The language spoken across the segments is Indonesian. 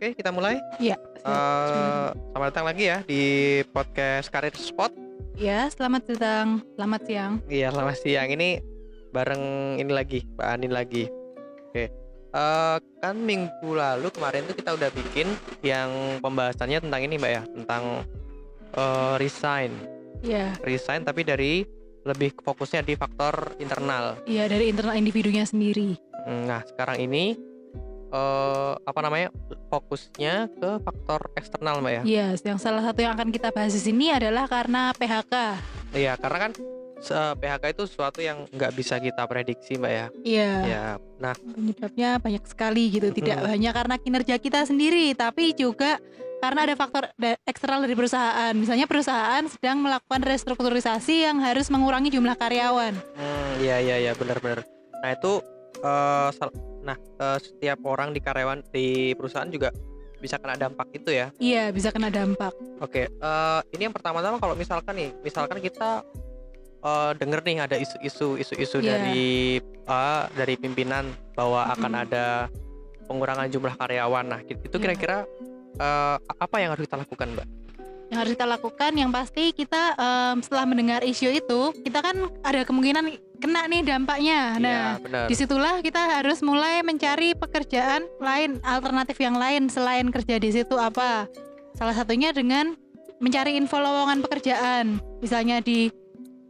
Oke, kita mulai. Iya. Eh, selamat datang lagi ya di podcast Karir Spot. Ya, selamat datang. Selamat siang. Iya, selamat siang. Ini bareng ini lagi, Mbak Anin lagi. Oke. Eh, kan minggu lalu kemarin tuh kita udah bikin yang pembahasannya tentang ini, Mbak ya, tentang eh, resign. Iya. Resign tapi dari lebih fokusnya di faktor internal. Iya, dari internal individunya sendiri. Nah, sekarang ini eh apa namanya? fokusnya ke faktor eksternal, Mbak ya. Iya, yang salah satu yang akan kita bahas di sini adalah karena PHK. Iya, karena kan se- PHK itu sesuatu yang nggak bisa kita prediksi, Mbak ya. Iya. Ya, nah, Penyebabnya banyak sekali gitu. Tidak hanya karena kinerja kita sendiri, tapi juga karena ada faktor eksternal dari perusahaan. Misalnya perusahaan sedang melakukan restrukturisasi yang harus mengurangi jumlah karyawan. hmm, iya iya iya benar-benar. Nah itu, sal- nah eh, setiap orang di karyawan di perusahaan juga bisa kena dampak itu ya. Iya, bisa kena dampak. Oke, eh, ini yang pertama-tama kalau misalkan nih, misalkan kita eh, denger nih ada isu-isu isu-isu Iya. dari eh, dari pimpinan bahwa akan Mm-mm. ada pengurangan jumlah karyawan. Nah, itu Iya. kira-kira eh, apa yang harus kita lakukan, Mbak? Yang harus kita lakukan yang pasti kita em, setelah mendengar isu itu kita kan ada kemungkinan kena nih dampaknya Iya, nah benar. di situlah kita harus mulai mencari pekerjaan lain alternatif yang lain selain kerja di situ apa salah satunya dengan mencari info lowongan pekerjaan misalnya di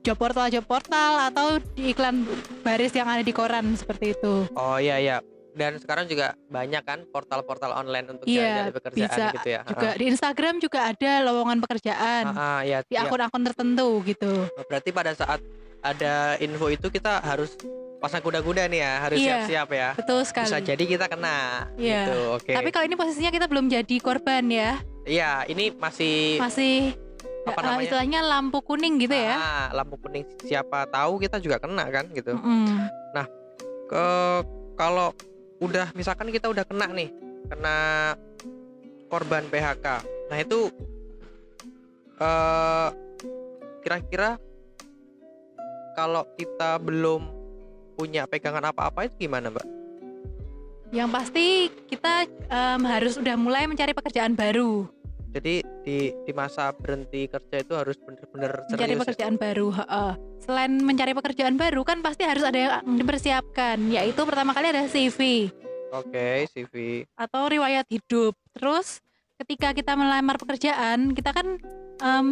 job portal job portal atau di iklan baris yang ada di koran seperti itu Oh iya iya. Dan sekarang juga banyak kan portal-portal online untuk Iya, cari pekerjaan bisa gitu ya. juga di Instagram juga ada lowongan pekerjaan Ah, ah, ya, di ya. akun-akun tertentu gitu Berarti pada saat ada info itu kita harus pasang kuda-kuda nih ya, harus Iya. siap-siap ya. betul sekali Bisa jadi kita kena Iya. gitu. Oke. Tapi kalau ini posisinya kita belum jadi korban ya, Iya, ini masih masih Apa eh, namanya? istilahnya lampu kuning gitu ya. Ah, lampu kuning siapa tahu kita juga kena kan gitu. Mm-mm. Ke kalau udah misalkan kita udah kena nih, kena korban PHK. Nah, itu eh kira-kira kalau kita belum punya pegangan apa-apa itu gimana, Mbak? Yang pasti kita em, harus udah mulai mencari pekerjaan baru, Jadi di di masa berhenti kerja itu harus bener-bener mencari ya? pekerjaan baru. heeh. Selain mencari pekerjaan baru kan pasti harus ada yang dipersiapkan, yaitu pertama kali ada CV Oke, CV. atau riwayat hidup. Terus ketika kita melamar pekerjaan, kita kan em,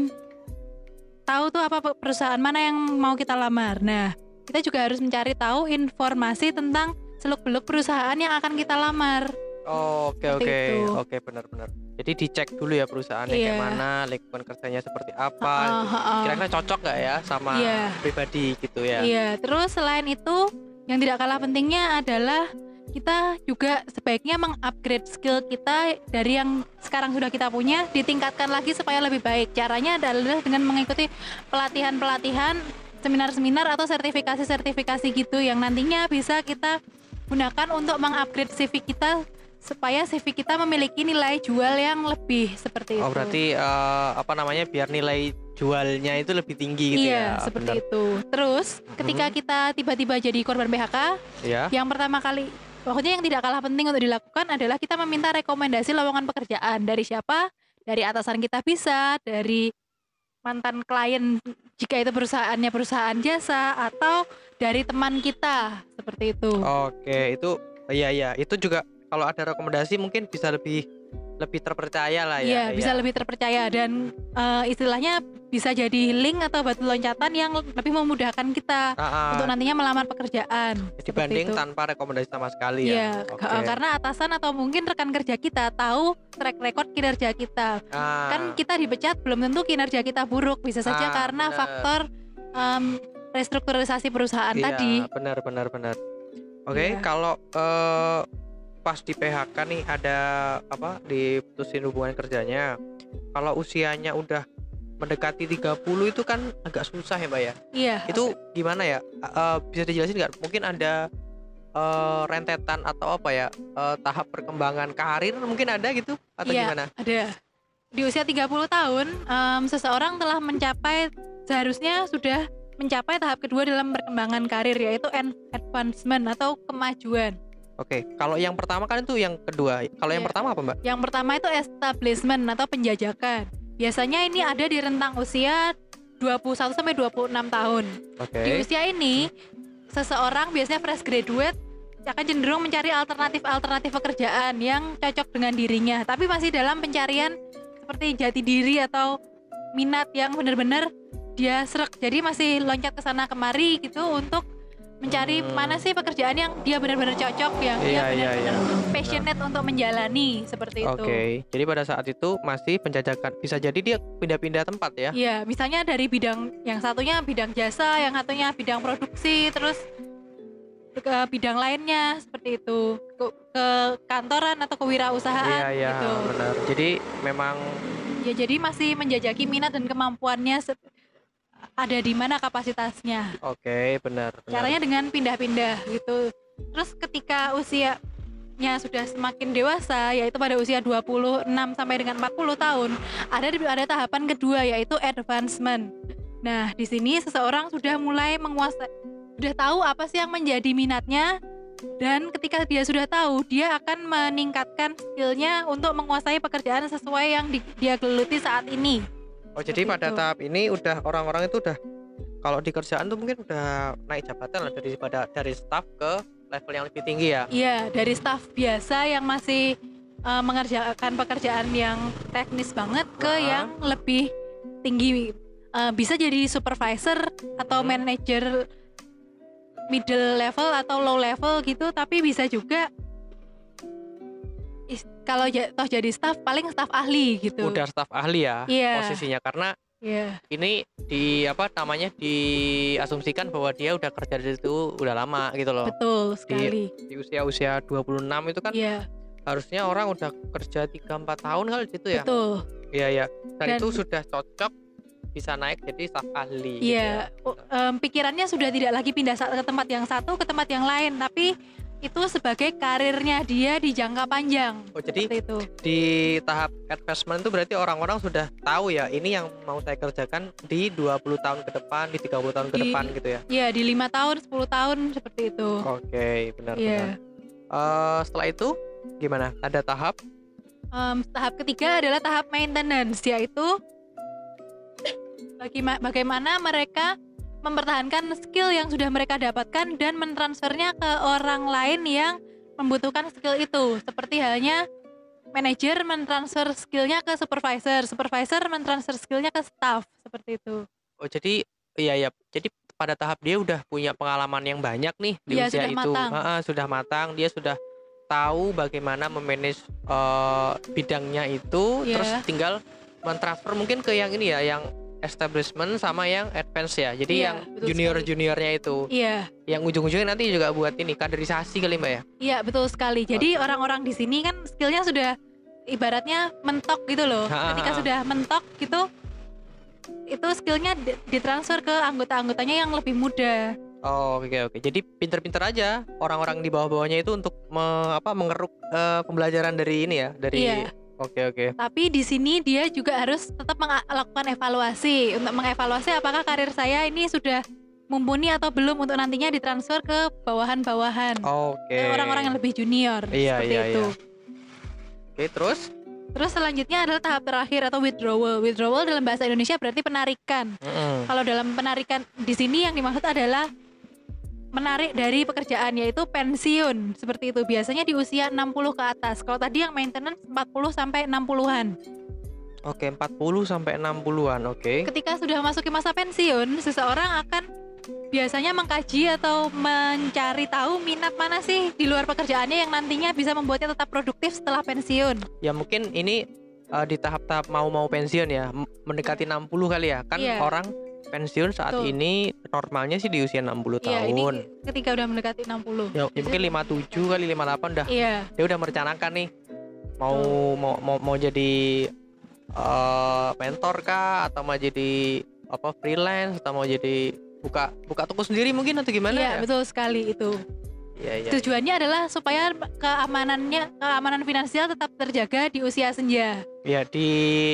tahu tuh apa pe- perusahaan mana yang mau kita lamar. Nah, kita juga harus mencari tahu informasi tentang seluk-beluk perusahaan yang akan kita lamar. Oh, Oke oke oke benar-benar. Jadi dicek dulu ya perusahaannya kayak Iya. mana, lingkungan kerjanya seperti apa. Heeh, heeh. Kira-kira cocok nggak ya sama Iya. pribadi gitu ya? Iya, terus selain itu yang tidak kalah pentingnya adalah kita juga sebaiknya mengupgrade skill kita dari yang sekarang sudah kita punya ditingkatkan lagi supaya lebih baik. Caranya adalah dengan mengikuti pelatihan-pelatihan, seminar-seminar atau sertifikasi-sertifikasi gitu yang nantinya bisa kita gunakan untuk mengupgrade CV kita supaya CV kita memiliki nilai jual yang lebih seperti itu. Oh berarti eh, apa namanya biar nilai jualnya itu lebih tinggi gitu iya, ya? seperti benar. itu. Terus ketika kita tiba-tiba jadi korban PHK, Ya. yang pertama kali pokoknya yang tidak kalah penting untuk dilakukan adalah kita meminta rekomendasi lowongan pekerjaan dari siapa dari atasan kita bisa dari mantan klien jika itu perusahaannya perusahaan jasa atau dari teman kita seperti itu Oke itu iya iya itu juga kalau ada rekomendasi mungkin bisa lebih lebih terpercaya lah ya. Iya, bisa iya. lebih terpercaya dan eh, istilahnya bisa jadi link atau batu loncatan yang lebih memudahkan kita ah, untuk nantinya melamar pekerjaan. dibanding itu. tanpa rekomendasi sama sekali Iya, ya. ke- karena atasan atau mungkin rekan kerja kita tahu track record kinerja kita. Ah, Kan kita dipecat belum tentu kinerja kita buruk, bisa saja Ah, karena benar. faktor em, restrukturisasi perusahaan iya, tadi. benar benar benar. Oke, Iya. kalau eh, pas di PHK nih ada apa diputusin hubungan kerjanya. Kalau usianya udah mendekati 30 itu kan agak susah ya, Mbak ya. Iya. Itu gimana ya? Eh, bisa dijelasin nggak? Mungkin ada eh, rentetan atau apa ya? eh, tahap perkembangan karir mungkin ada gitu atau Iya. gimana? Ada. Di usia 30 tahun, em, seseorang telah mencapai seharusnya sudah mencapai tahap kedua dalam perkembangan karir yaitu en- advancement atau kemajuan. Oke, kalau yang pertama kan itu yang kedua. Kalau yang Iya. pertama apa, Mbak? Yang pertama itu establishment atau penjajakan. Biasanya ini ada di rentang usia 21 sampai 26 tahun. Oke. Di usia ini seseorang biasanya fresh graduate akan cenderung mencari alternatif-alternatif pekerjaan yang cocok dengan dirinya, tapi masih dalam pencarian seperti jati diri atau minat yang benar-benar dia serak. Jadi masih loncat ke sana kemari gitu untuk mencari Hmm. mana sih pekerjaan yang dia benar-benar cocok yang Iya, dia iya, benar-benar iya. passionate untuk menjalani seperti itu. Oke. Jadi pada saat itu masih penjajakan. Bisa jadi dia pindah-pindah tempat ya. Iya, misalnya dari bidang yang satunya bidang jasa, yang satunya bidang produksi, terus ke bidang lainnya seperti itu ke, ke kantoran atau kewirausahaan Iya, iya, gitu. benar. Jadi memang Ya jadi masih menjajaki minat dan kemampuannya se- ada di mana kapasitasnya. oke, benar. benar. Caranya dengan pindah-pindah gitu. Terus ketika usianya sudah semakin dewasa yaitu pada usia 26 sampai dengan 40 tahun, ada ada tahapan kedua yaitu advancement. Nah, di sini seseorang sudah mulai menguasai sudah tahu apa sih yang menjadi minatnya dan ketika dia sudah tahu, dia akan meningkatkan skillnya untuk menguasai pekerjaan sesuai yang di- dia geluti saat ini. Oh, jadi seperti pada itu. tahap ini udah orang-orang itu udah kalau di kerjaan tuh mungkin udah naik jabatan lah dari pada dari staff ke level yang lebih tinggi ya. Iya, dari staf biasa yang masih uh, mengerjakan pekerjaan yang teknis banget ke Nah. yang lebih tinggi. Uh, bisa jadi supervisor atau Hmm. manager middle level atau low level gitu, tapi bisa juga kalau toh jadi staff paling staff ahli gitu. Udah staff ahli ya Iya. posisinya karena Iya, ini di apa namanya diasumsikan bahwa dia udah kerja di situ udah lama gitu loh. betul sekali. Di usia-usia 26 itu kan Iya, harusnya orang udah kerja 3 4 tahun kali di situ ya. betul. Iya ya. Dan, Dan- itu sudah cocok bisa naik jadi staff ahli. gitu Iya, ya. u- em, pikirannya sudah tidak lagi pindah ke tempat yang satu ke tempat yang lain, tapi itu sebagai karirnya dia di jangka panjang. Oh, jadi Seperti itu. di tahap advancement itu berarti orang-orang sudah tahu ya ini yang mau saya kerjakan di 20 tahun ke depan, di 30 tahun ke Di- depan gitu ya. Iya, di lima tahun, 10 tahun seperti itu. Oke, benar Iya. benar. Eh, setelah itu gimana? Ada tahap Em, tahap ketiga adalah tahap maintenance, yaitu bagaimana mereka mempertahankan skill yang sudah mereka dapatkan dan mentransfernya ke orang lain yang membutuhkan skill itu. Seperti halnya manajer mentransfer skillnya ke supervisor, supervisor mentransfer skillnya ke staff, seperti itu. Oh, jadi iya ya. Jadi pada tahap dia udah punya pengalaman yang banyak nih di Iya, usia sudah itu. matang. Ha-ha, sudah matang, dia sudah tahu bagaimana memanage eh, bidangnya itu, Iya. terus tinggal mentransfer mungkin ke yang ini ya, yang establishment sama yang advance ya. Jadi Iya, yang junior-juniornya itu, Iya, yang ujung-ujungnya nanti juga buat ini kaderisasi kali Mbak ya. iya betul sekali. Jadi orang-orang di sini kan skillnya sudah ibaratnya mentok gitu loh. Ha, ha, Ketika sudah mentok gitu, itu skillnya di- ditransfer ke anggota-anggotanya yang lebih muda. Oh, oke oke. Jadi pinter-pinter aja orang-orang di bawah-bawahnya itu untuk me- apa mengeruk eh, pembelajaran dari ini ya, dari Iya. Oke oke. Tapi di sini dia juga harus tetap melakukan evaluasi untuk mengevaluasi apakah karir saya ini sudah mumpuni atau belum untuk nantinya ditransfer ke bawahan-bawahan, Oke. ke orang-orang yang lebih junior Iya, seperti iya, itu. iya. Oke, terus? Terus selanjutnya adalah tahap terakhir atau withdrawal. Withdrawal dalam bahasa Indonesia berarti penarikan. Mm-mm. Kalau dalam penarikan di sini yang dimaksud adalah menarik dari pekerjaan yaitu pensiun seperti itu biasanya di usia 60 ke atas. Kalau tadi yang maintenance 40 sampai 60-an. Oke, 40 sampai 60-an. Oke. Ketika sudah memasuki masa pensiun, seseorang akan biasanya mengkaji atau mencari tahu minat mana sih di luar pekerjaannya yang nantinya bisa membuatnya tetap produktif setelah pensiun. Ya mungkin ini eh, di tahap-tahap mau-mau pensiun ya, mendekati 60 kali ya. Kan Iya. orang pensiun saat Betul. ini normalnya sih di usia 60 Iya, ini tahun. ketika udah mendekati 60. Ya, ya mungkin 57 kali 58 dah. Iya, Dia udah merencanakan nih mau mau mau, mau jadi eh, mentor kah atau mau jadi apa freelance atau mau jadi buka buka toko sendiri mungkin atau gimana iya ya? betul sekali itu. Iya, iya. Tujuannya adalah supaya keamanannya keamanan finansial tetap terjaga di usia senja. Ya di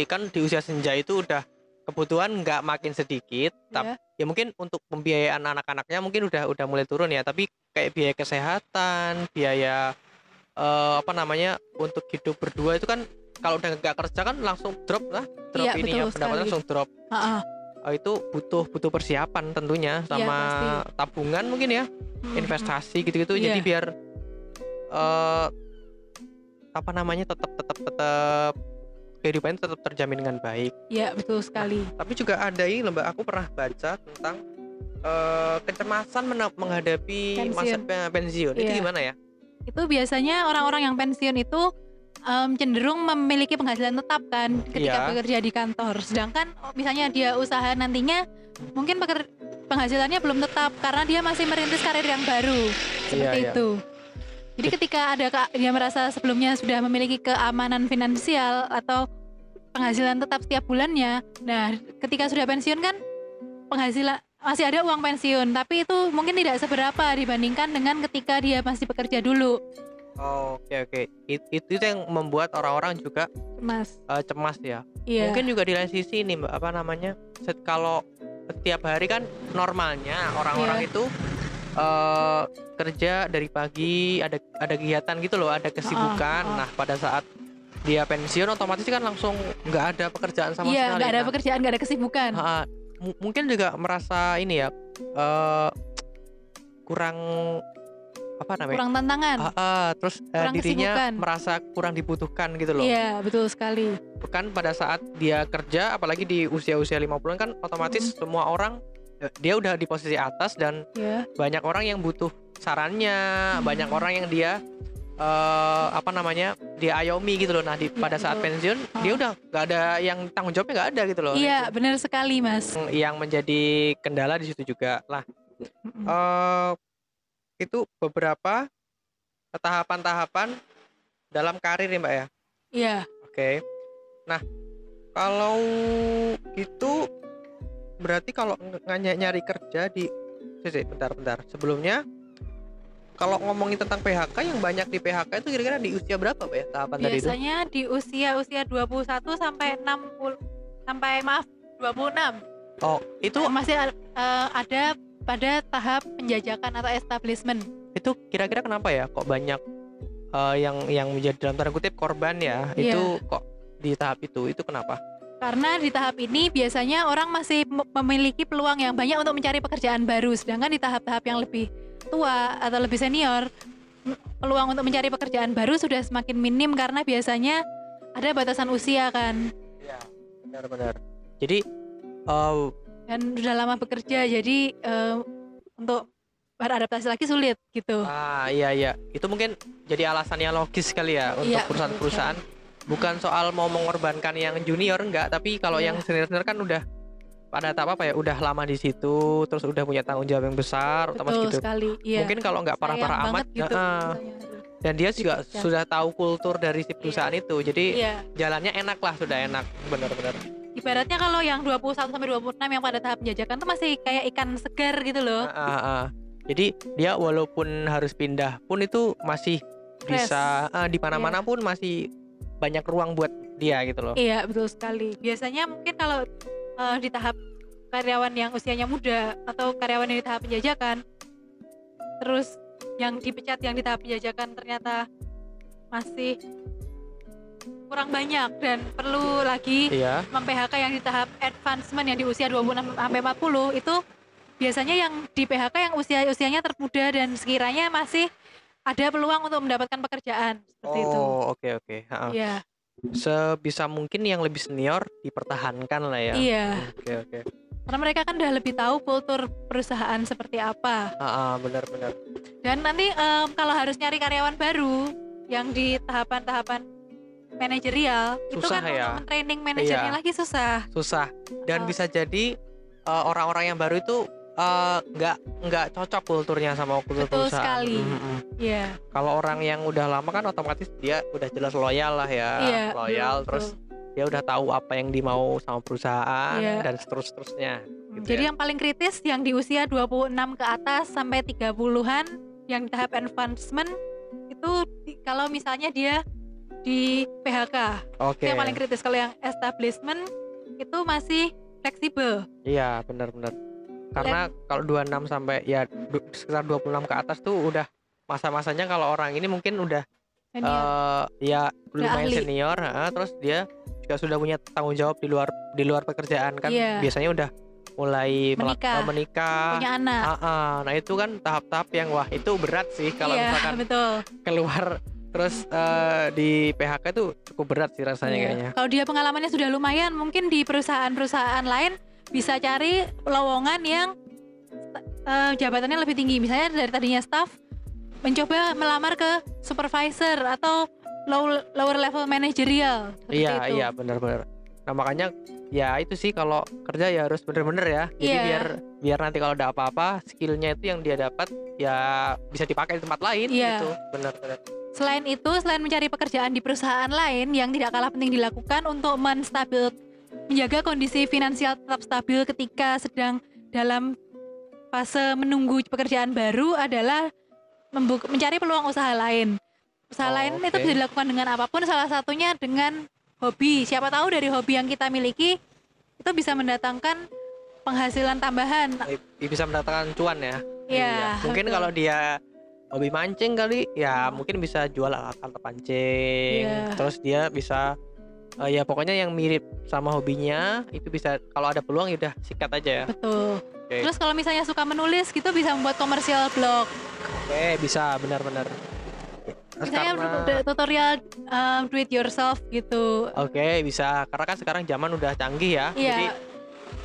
kan di usia senja itu udah kebutuhan nggak makin sedikit, tapi ya. ya mungkin untuk pembiayaan anak-anaknya mungkin udah udah mulai turun ya, tapi kayak biaya kesehatan, biaya eh, apa namanya untuk hidup berdua itu kan kalau udah nggak kerja kan langsung drop lah, drop Iya, ini ya pendapatan langsung drop. Ha-ha. Oh, itu butuh butuh persiapan tentunya Iya, sama pasti. tabungan mungkin ya, Hmm, investasi gitu-gitu. Jadi Iya. biar eh apa namanya tetap tetap tetap kehidupannya tetap terjamin dengan baik. Iya, betul sekali. Tapi juga ada ini Mbak, aku pernah baca tentang eh, kecemasan menghadapi masa Pensiun. pe- pensiun. Itu Iya. gimana ya? Itu biasanya orang-orang yang pensiun itu em, cenderung memiliki penghasilan tetap kan ketika Iya. bekerja di kantor. Sedangkan oh, misalnya dia usaha nantinya mungkin peker- penghasilannya belum tetap karena dia masih merintis karir yang baru. Seperti iya. itu. Jadi ketika ada dia merasa sebelumnya sudah memiliki keamanan finansial atau penghasilan tetap setiap bulannya, nah ketika sudah pensiun kan penghasilan masih ada uang pensiun, tapi itu mungkin tidak seberapa dibandingkan dengan ketika dia masih bekerja dulu, Oh, oke oke. It- itu yang membuat orang-orang juga Mas. eh, cemas ya. Iya. Mungkin juga di lain sisi nih, Mbak, apa namanya? Set kalau setiap hari kan normalnya orang-orang Iya. itu eh kerja dari pagi ada ada kegiatan gitu loh, ada kesibukan. Nah, pada saat dia pensiun otomatis kan langsung nggak ada pekerjaan sama Iya, sekali. nggak ada Nah, pekerjaan, nggak ada kesibukan. mu- mungkin juga merasa ini ya eh kurang apa namanya? Kurang tantangan. Ah, ah, terus Kurang dirinya kesibukan. merasa kurang dibutuhkan gitu loh. Iya, betul sekali. Kan pada saat dia kerja apalagi di usia-usia 50-an kan otomatis semua orang dia udah di posisi atas dan Ya, banyak orang yang butuh sarannya, Hmm. banyak orang yang dia eh apa namanya? dia ayomi gitu loh. Nah, di Iya, pada saat betul. pensiun dia Oh. udah nggak ada yang tanggung jawabnya nggak ada gitu loh. iya, benar sekali, Mas. yang menjadi kendala di situ juga. Lah, Mm-mm. eh itu beberapa tahapan-tahapan dalam karir ya, Mbak ya. Iya, Oke. Nah, kalau itu berarti kalau ng- ng- nyari kerja di Sisi, bentar bentar. Sebelumnya kalau ngomongin tentang PHK yang banyak di PHK itu kira-kira di usia berapa, Mbak ya? Tahapan tadi itu? biasanya di usia-usia 21 sampai 60 sampai maaf 26. Oh, itu masih eh, ada pada tahap penjajakan atau establishment. itu kira-kira kenapa ya kok banyak eh, yang yang menjadi dalam tanda kutip korban ya? Iya. Itu kok di tahap itu? Itu kenapa? Karena di tahap ini biasanya orang masih memiliki peluang yang banyak untuk mencari pekerjaan baru, sedangkan di tahap-tahap yang lebih tua atau lebih senior, peluang untuk mencari pekerjaan baru sudah semakin minim karena biasanya ada batasan usia kan Iya, benar-benar. Jadi eh, dan sudah lama bekerja, jadi eh, untuk beradaptasi lagi sulit gitu. Ah iya iya, itu mungkin jadi alasannya logis sekali ya untuk Iya, perusahaan-perusahaan. Bukan soal mau mengorbankan yang junior enggak, tapi kalau Iya. yang senior-senior kan udah pada tahap apa ya, udah lama di situ, terus udah punya tanggung jawab yang besar, Betul gitu. sekali. Iya. Mungkin kalau nggak parah-parah amat, gitu. rasanya. dan dia juga Dipecat. sudah tahu kultur dari si perusahaan itu, jadi Iya. jalannya enak lah, sudah enak, benar-benar. Ibaratnya kalau yang 21 sampai 26 yang pada tahap penjajakan tuh masih kayak ikan segar gitu loh. Ah, ah, ah. Jadi dia walaupun harus pindah pun itu masih Fresh. bisa ah, di mana-mana pun masih banyak ruang buat dia gitu loh. Iya, betul sekali. Biasanya mungkin kalau eh, di tahap karyawan yang usianya muda atau karyawan yang di tahap penjajakan terus yang dipecat yang di tahap penjajakan ternyata masih kurang banyak dan perlu lagi Iya. mem-PHK yang di tahap advancement yang di usia 26 sampai 40 itu biasanya yang di PHK yang usia-usianya termuda dan sekiranya masih ada peluang untuk mendapatkan pekerjaan seperti itu. Oh, oke oke. Ha-ha. Iya, Sebisa mungkin yang lebih senior dipertahankan lah ya. iya. Oke oke. Karena mereka kan udah lebih tahu kultur perusahaan seperti apa. Ah, ah, benar-benar. Dan nanti em, kalau harus nyari karyawan baru yang di tahapan-tahapan manajerial itu kan ya? untuk training manajernya Iya. lagi susah. Susah dan Oh. bisa jadi eh, orang-orang yang baru itu eh, nggak nggak cocok kulturnya sama kultur Betul perusahaan. sekali. Mm, mm. Iya. Kalau orang yang udah lama kan otomatis dia udah jelas loyal lah ya, Iya, loyal betul, terus dia udah tahu apa yang dimau sama perusahaan Iya. dan seterus-terusnya. Hmm, gitu Jadi ya. yang paling kritis yang di usia 26 ke atas sampai 30-an yang tahap advancement itu di- kalau misalnya dia di PHK. Oke. Itu yang paling kritis kalau yang establishment itu masih fleksibel. Iya, benar-benar. Karena kalau 26 sampai ya du- sekitar 26 ke atas tuh udah masa-masanya kalau orang ini mungkin udah Senior. eh ya lumayan ahli. senior, heeh, terus dia juga sudah punya tanggung jawab di luar di luar pekerjaan kan Iya. biasanya udah mulai Menikah. eh, menikah. punya anak. Ah, ah. nah itu kan tahap-tahap yang wah itu berat sih kalau iya, misalkan betul. keluar terus eh, di PHK itu cukup berat sih rasanya Iya. kayaknya. Kalau dia pengalamannya sudah lumayan, mungkin di perusahaan-perusahaan lain bisa cari lowongan yang eh, jabatannya lebih tinggi. Misalnya dari tadinya staff mencoba melamar ke supervisor atau low, lower level managerial. Iya itu. iya benar-benar. Nah makanya ya itu sih kalau kerja ya harus bener-bener ya. Jadi Iya. biar biar nanti kalau ada apa-apa skillnya itu yang dia dapat ya bisa dipakai di tempat lain Iya. gitu. Benar-benar. Selain itu, selain mencari pekerjaan di perusahaan lain yang tidak kalah penting dilakukan untuk menstabil menjaga kondisi finansial tetap stabil ketika sedang dalam fase menunggu pekerjaan baru adalah membu- mencari peluang usaha lain. Usaha Oh, lain itu oke. bisa dilakukan dengan apa pun, salah satunya dengan hobi. Siapa tahu dari hobi yang kita miliki itu bisa mendatangkan penghasilan tambahan. I- Bisa mendatangkan cuan ya. Iya, Mungkin betul. kalau dia hobi mancing kali ya mungkin bisa jual alat-alat pancing. Iya. Terus dia bisa eh, ya pokoknya yang mirip sama hobinya itu bisa kalau ada peluang ya udah sikat aja ya. Betul. Oke. Terus kalau misalnya suka menulis gitu bisa membuat komersial blog. Oke, bisa benar-benar. Misalnya karena- tutorial um, do it yourself gitu Oke, bisa. Karena kan sekarang zaman udah canggih ya. Jadi iya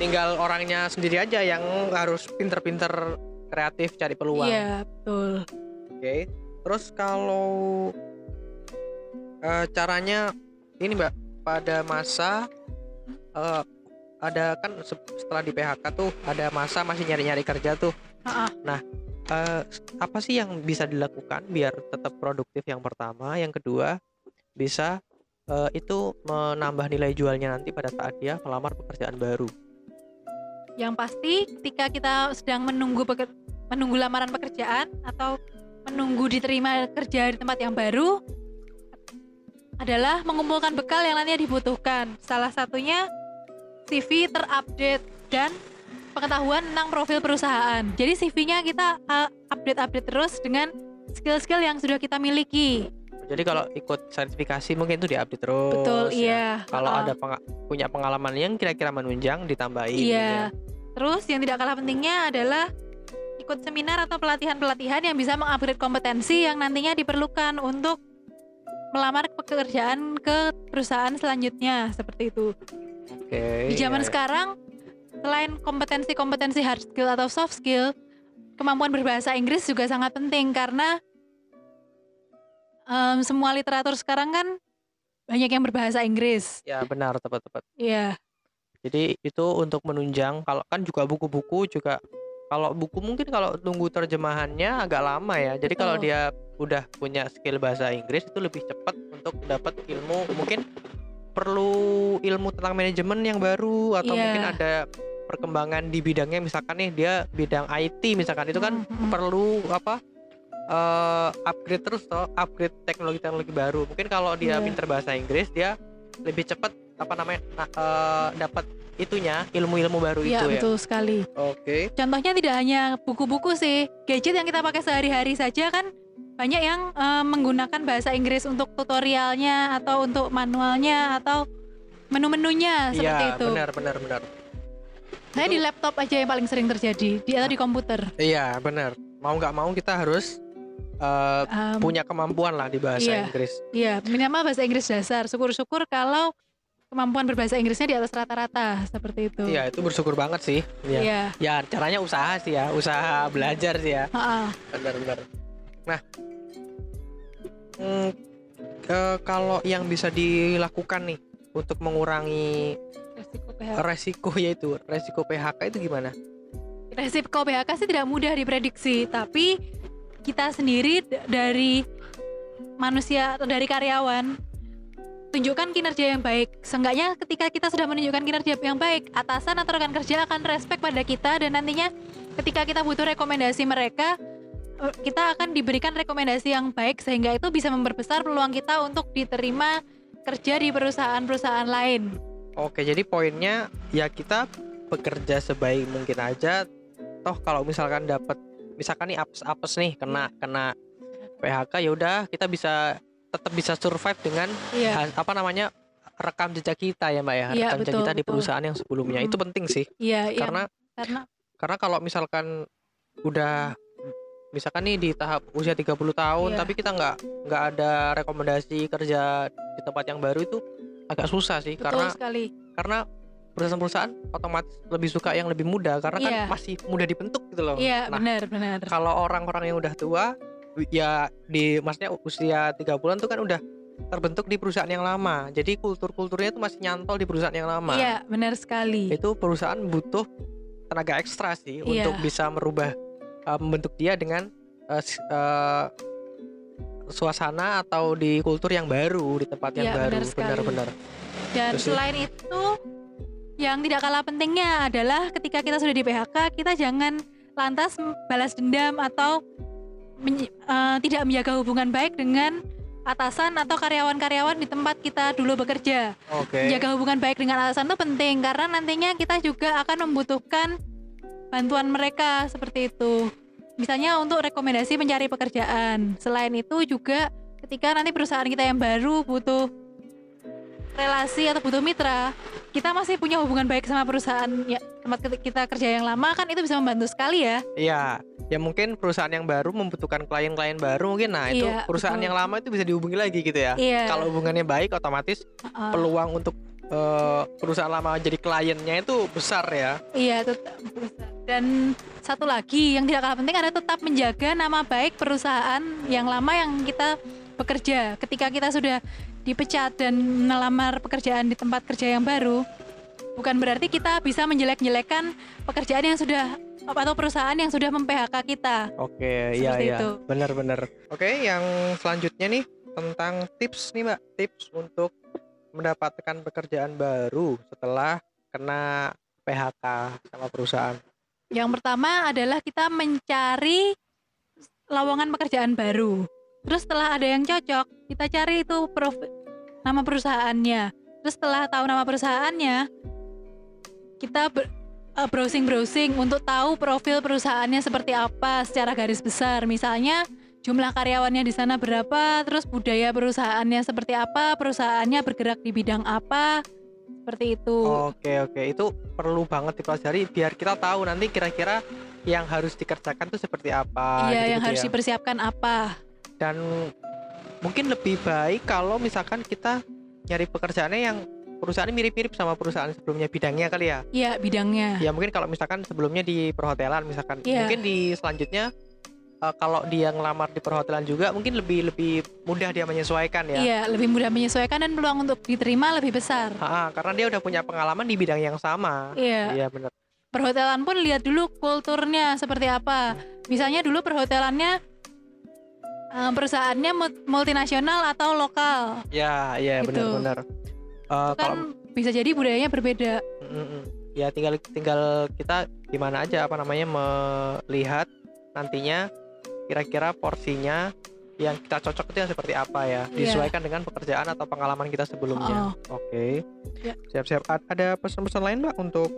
tinggal orangnya sendiri aja yang harus pinter-pinter kreatif cari peluang. iya betul Oke. Terus kalau eh, caranya ini Mbak pada masa eh, ada kan se- setelah di PHK tuh ada masa masih nyari-nyari kerja tuh. Ha-ha. Eh, apa sih yang bisa dilakukan biar tetap produktif yang pertama, yang kedua bisa eh, itu menambah nilai jualnya nanti pada saat dia melamar pekerjaan baru. yang pasti ketika kita sedang menunggu peker- menunggu lamaran pekerjaan atau menunggu diterima kerja di tempat yang baru adalah mengumpulkan bekal yang nantinya dibutuhkan salah satunya CV terupdate dan pengetahuan tentang profil perusahaan jadi CV-nya kita uh, update-update terus dengan skill-skill yang sudah kita miliki Jadi kalau ikut sertifikasi mungkin itu diupdate terus. betul ya. iya Kalau Uh-uh. ada penga- punya pengalaman yang kira-kira menunjang ditambahin. gitu Iya. Terus yang tidak kalah pentingnya adalah ikut seminar atau pelatihan-pelatihan yang bisa mengupgrade kompetensi yang nantinya diperlukan untuk melamar pekerjaan ke perusahaan selanjutnya seperti itu. Oke. Di zaman iya. sekarang selain kompetensi-kompetensi hard skill atau soft skill, kemampuan berbahasa Inggris juga sangat penting karena em, semua literatur sekarang kan banyak yang berbahasa Inggris. Ya benar tepat-tepat. Iya, Jadi itu untuk menunjang kalau kan juga buku-buku juga kalau buku mungkin kalau tunggu terjemahannya agak lama ya. Jadi kalau dia udah punya skill bahasa Inggris itu lebih cepat untuk dapat ilmu mungkin perlu ilmu tentang manajemen yang baru atau Iya. mungkin ada perkembangan di bidangnya misalkan nih dia bidang IT misalkan itu kan Mm, mm. perlu apa eh, upgrade terus toh upgrade teknologi-teknologi baru mungkin kalau dia Iya. pinter bahasa Inggris dia lebih cepat apa namanya na- eh, dapat itunya ilmu-ilmu baru Iya, itu ya betul sekali. oke Contohnya tidak hanya buku-buku sih, gadget yang kita pakai sehari-hari saja kan banyak yang eh, menggunakan bahasa Inggris untuk tutorialnya atau untuk manualnya atau menu-menunya seperti iya itu. benar benar benar Saya di laptop aja yang paling sering terjadi, di atau di komputer. iya benar mau nggak mau kita harus eh, Em, punya kemampuan lah di bahasa Iya. Inggris Iya, minimal bahasa Inggris dasar. Syukur-syukur kalau kemampuan berbahasa Inggrisnya di atas rata-rata seperti itu. iya itu bersyukur banget sih ya Iya. ya caranya usaha sih ya usaha belajar sih ya Ha-ha. benar-benar. Nah, mm, eh, kalau yang bisa dilakukan nih untuk mengurangi Resiko PHK. resiko yaitu resiko PHK itu gimana? Resiko PHK sih tidak mudah diprediksi, tapi kita sendiri dari manusia atau dari karyawan tunjukkan kinerja yang baik. Seenggaknya ketika kita sudah menunjukkan kinerja yang baik, atasan atau rekan kerja akan respect pada kita dan nantinya ketika kita butuh rekomendasi mereka eh, kita akan diberikan rekomendasi yang baik sehingga itu bisa memperbesar peluang kita untuk diterima kerja di perusahaan-perusahaan lain. Oke, jadi poinnya ya kita bekerja sebaik mungkin aja toh kalau misalkan dapat misalkan nih apes apes nih kena kena PHK ya udah kita bisa tetap bisa survive dengan ha- apa namanya rekam jejak kita ya mbak ya Iya, rekam jejak betul, kita di perusahaan yang sebelumnya itu Mm-mm. penting sih Iya, iya. karena karena karena kalau misalkan udah misalkan nih di tahap usia 30 tahun Iya. tapi kita nggak nggak ada rekomendasi kerja di tempat yang baru itu agak susah sih betul karena sekali. karena perusahaan-perusahaan otomatis lebih suka yang lebih muda karena kan Iya. masih mudah dibentuk gitu loh. Iya, nah, benar, benar. kalau orang-orang yang udah tua ya di maksudnya usia 30-an tuh kan udah terbentuk di perusahaan yang lama. Jadi kultur-kulturnya tuh masih nyantol di perusahaan yang lama. Iya, benar sekali. Itu perusahaan butuh tenaga ekstra sih Iya. untuk bisa merubah uh, membentuk dia dengan uh, uh, suasana atau di kultur yang baru di tempat yang Iya, baru. Benar-benar. Dan Terus selain itu yang tidak kalah pentingnya adalah ketika kita sudah di PHK, kita jangan lantas balas dendam atau menye- eh, tidak menjaga hubungan baik dengan atasan atau karyawan-karyawan di tempat kita dulu bekerja. Oke. Menjaga hubungan baik dengan atasan itu penting karena nantinya kita juga akan membutuhkan bantuan mereka seperti itu. Misalnya untuk rekomendasi mencari pekerjaan. Selain itu juga ketika nanti perusahaan kita yang baru butuh relasi atau butuh mitra, kita masih punya hubungan baik sama perusahaan ya tempat kita kerja yang lama kan itu bisa membantu sekali ya. Iya, ya mungkin perusahaan yang baru membutuhkan klien-klien baru mungkin. Nah, itu Iya, perusahaan betul. yang lama itu bisa dihubungi lagi gitu ya. Iya. Kalau hubungannya baik, otomatis Heeh. peluang untuk eh, perusahaan lama jadi kliennya itu besar ya. Iya, tetap dan satu lagi yang tidak kalah penting adalah tetap menjaga nama baik perusahaan yang lama yang kita bekerja. Ketika kita sudah dipecat dan melamar pekerjaan di tempat kerja yang baru, bukan berarti kita bisa menjelek-jelekan pekerjaan yang sudah atau perusahaan yang sudah mem-PHK kita. Oke, iya Seperti iya. itu. Benar-benar. Oke, yang selanjutnya nih tentang tips nih, Mbak. Tips untuk mendapatkan pekerjaan baru setelah kena PHK sama perusahaan. Yang pertama adalah kita mencari lowongan pekerjaan baru. Terus setelah ada yang cocok, kita cari itu profi- nama perusahaannya. Terus setelah tahu nama perusahaannya, kita eh, browsing-browsing untuk tahu profil perusahaannya seperti apa secara garis besar. Misalnya jumlah karyawannya di sana berapa, terus budaya perusahaannya seperti apa, perusahaannya bergerak di bidang apa, seperti itu. Oke oke itu perlu banget dipelajari biar kita tahu nanti kira-kira yang harus dikerjakan tuh seperti apa. Iya, gitu-gitu yang harus ya. dipersiapkan apa? Dan mungkin lebih baik kalau misalkan kita nyari pekerjaannya yang perusahaannya mirip-mirip sama perusahaan sebelumnya bidangnya kali ya. Iya, bidangnya. Ya mungkin kalau misalkan sebelumnya di perhotelan misalkan, Iya. mungkin di selanjutnya eh, kalau dia ngelamar di perhotelan juga mungkin lebih lebih mudah dia menyesuaikan ya. Iya, lebih mudah menyesuaikan dan peluang untuk diterima lebih besar. Ha-ha, karena dia udah punya pengalaman di bidang yang sama. Iya. Iya benar. Perhotelan pun lihat dulu kulturnya seperti apa. Misalnya dulu perhotelannya eh, perusahaannya multinasional atau lokal. Ya, iya Gitu. benar-benar. Eh, Kan kalau bisa jadi budayanya berbeda. Mm-mm. ya tinggal tinggal kita gimana aja apa namanya melihat nantinya kira-kira porsinya yang kita cocok itu yang seperti apa ya Iya. disesuaikan dengan pekerjaan atau pengalaman kita sebelumnya oke Ya. siap-siap A- ada pesan-pesan lain mbak untuk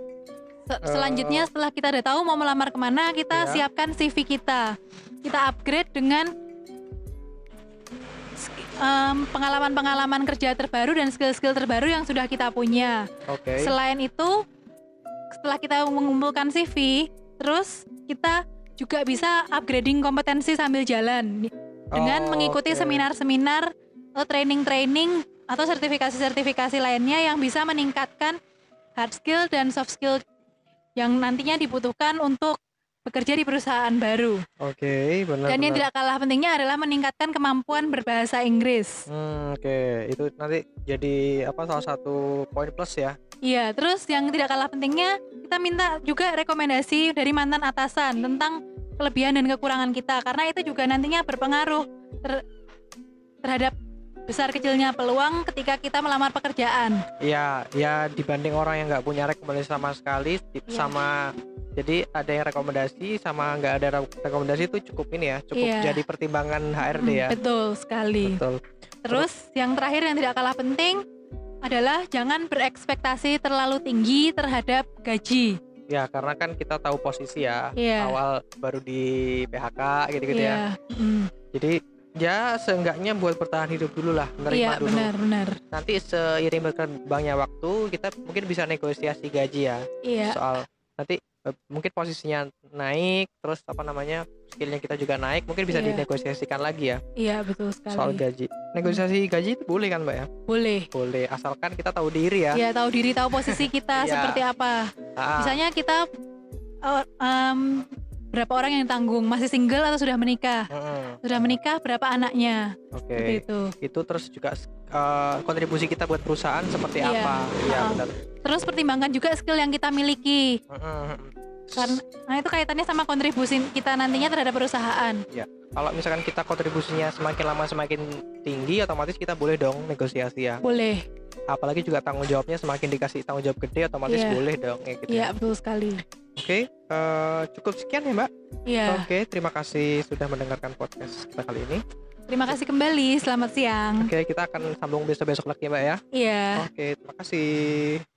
Se- Selanjutnya setelah kita udah tahu mau melamar ke mana, kita Iya. siapkan CV kita. Kita upgrade dengan em, pengalaman-pengalaman kerja terbaru dan skill-skill terbaru yang sudah kita punya. oke. Selain itu, setelah kita mengumpulkan CV, terus kita juga bisa upgrading kompetensi sambil jalan. Dengan Oh, mengikuti seminar-seminar atau training-training atau sertifikasi-sertifikasi lainnya yang bisa meningkatkan hard skill dan soft skill yang nantinya dibutuhkan untuk bekerja di perusahaan baru. oke benar Dan yang tidak kalah pentingnya adalah meningkatkan kemampuan berbahasa Inggris. Hmm, oke itu nanti jadi apa salah satu poin plus ya Iya, terus yang tidak kalah pentingnya kita minta juga rekomendasi dari mantan atasan tentang kelebihan dan kekurangan kita karena itu juga nantinya berpengaruh ter- terhadap besar kecilnya peluang ketika kita melamar pekerjaan. Iya, ya dibanding orang yang nggak punya rekomendasi sama sekali, Iya. sama jadi ada yang rekomendasi sama nggak ada re- rekomendasi itu cukup ini ya, cukup Iya. jadi pertimbangan HRD Mm, ya. Betul sekali. Betul. Terus yang terakhir yang tidak kalah penting adalah jangan berekspektasi terlalu tinggi terhadap gaji. Ya, karena kan kita tahu posisi ya. Iya. Awal baru di PHK gitu-gitu ya. Iya, mm, Jadi ya seenggaknya buat bertahan hidup dulu lah, menerima iya dulu. benar benar. Nanti seiring berkembangnya waktu kita mungkin bisa negosiasi gaji ya. Iya, Soal nanti mungkin posisinya naik, terus apa namanya skillnya kita juga naik, mungkin bisa Iya. dinegosiasikan lagi ya iya betul sekali. soal gaji. Negosiasi gaji itu boleh kan mbak ya? Boleh. Boleh, asalkan kita tahu diri ya. Ya tahu diri, tahu posisi kita Iya. seperti apa. Ah, Misalnya kita em, berapa orang yang tanggung, masih single atau sudah menikah? mm-mm, Sudah menikah berapa anaknya? Oke. Seperti itu. Itu terus juga eh, kontribusi kita buat perusahaan seperti Iya. apa? Iya Ah. benar. Terus pertimbangkan juga skill yang kita miliki. Mm-mm. Karena nah itu kaitannya sama kontribusi kita nantinya terhadap perusahaan. Kalau misalkan kita kontribusinya semakin lama semakin tinggi, otomatis kita boleh dong negosiasi ya. Boleh. Apalagi juga tanggung jawabnya semakin dikasih tanggung jawab gede, otomatis Iya. boleh dong. Gitu. Iya, ya. betul sekali. Oke, eh, cukup sekian ya Mbak. Iya. Oke, terima kasih sudah mendengarkan podcast kita kali ini. Terima kasih kembali. Selamat siang. Oke, kita akan sambung besok-besok lagi ya Mbak ya. Iya. Oke, terima kasih.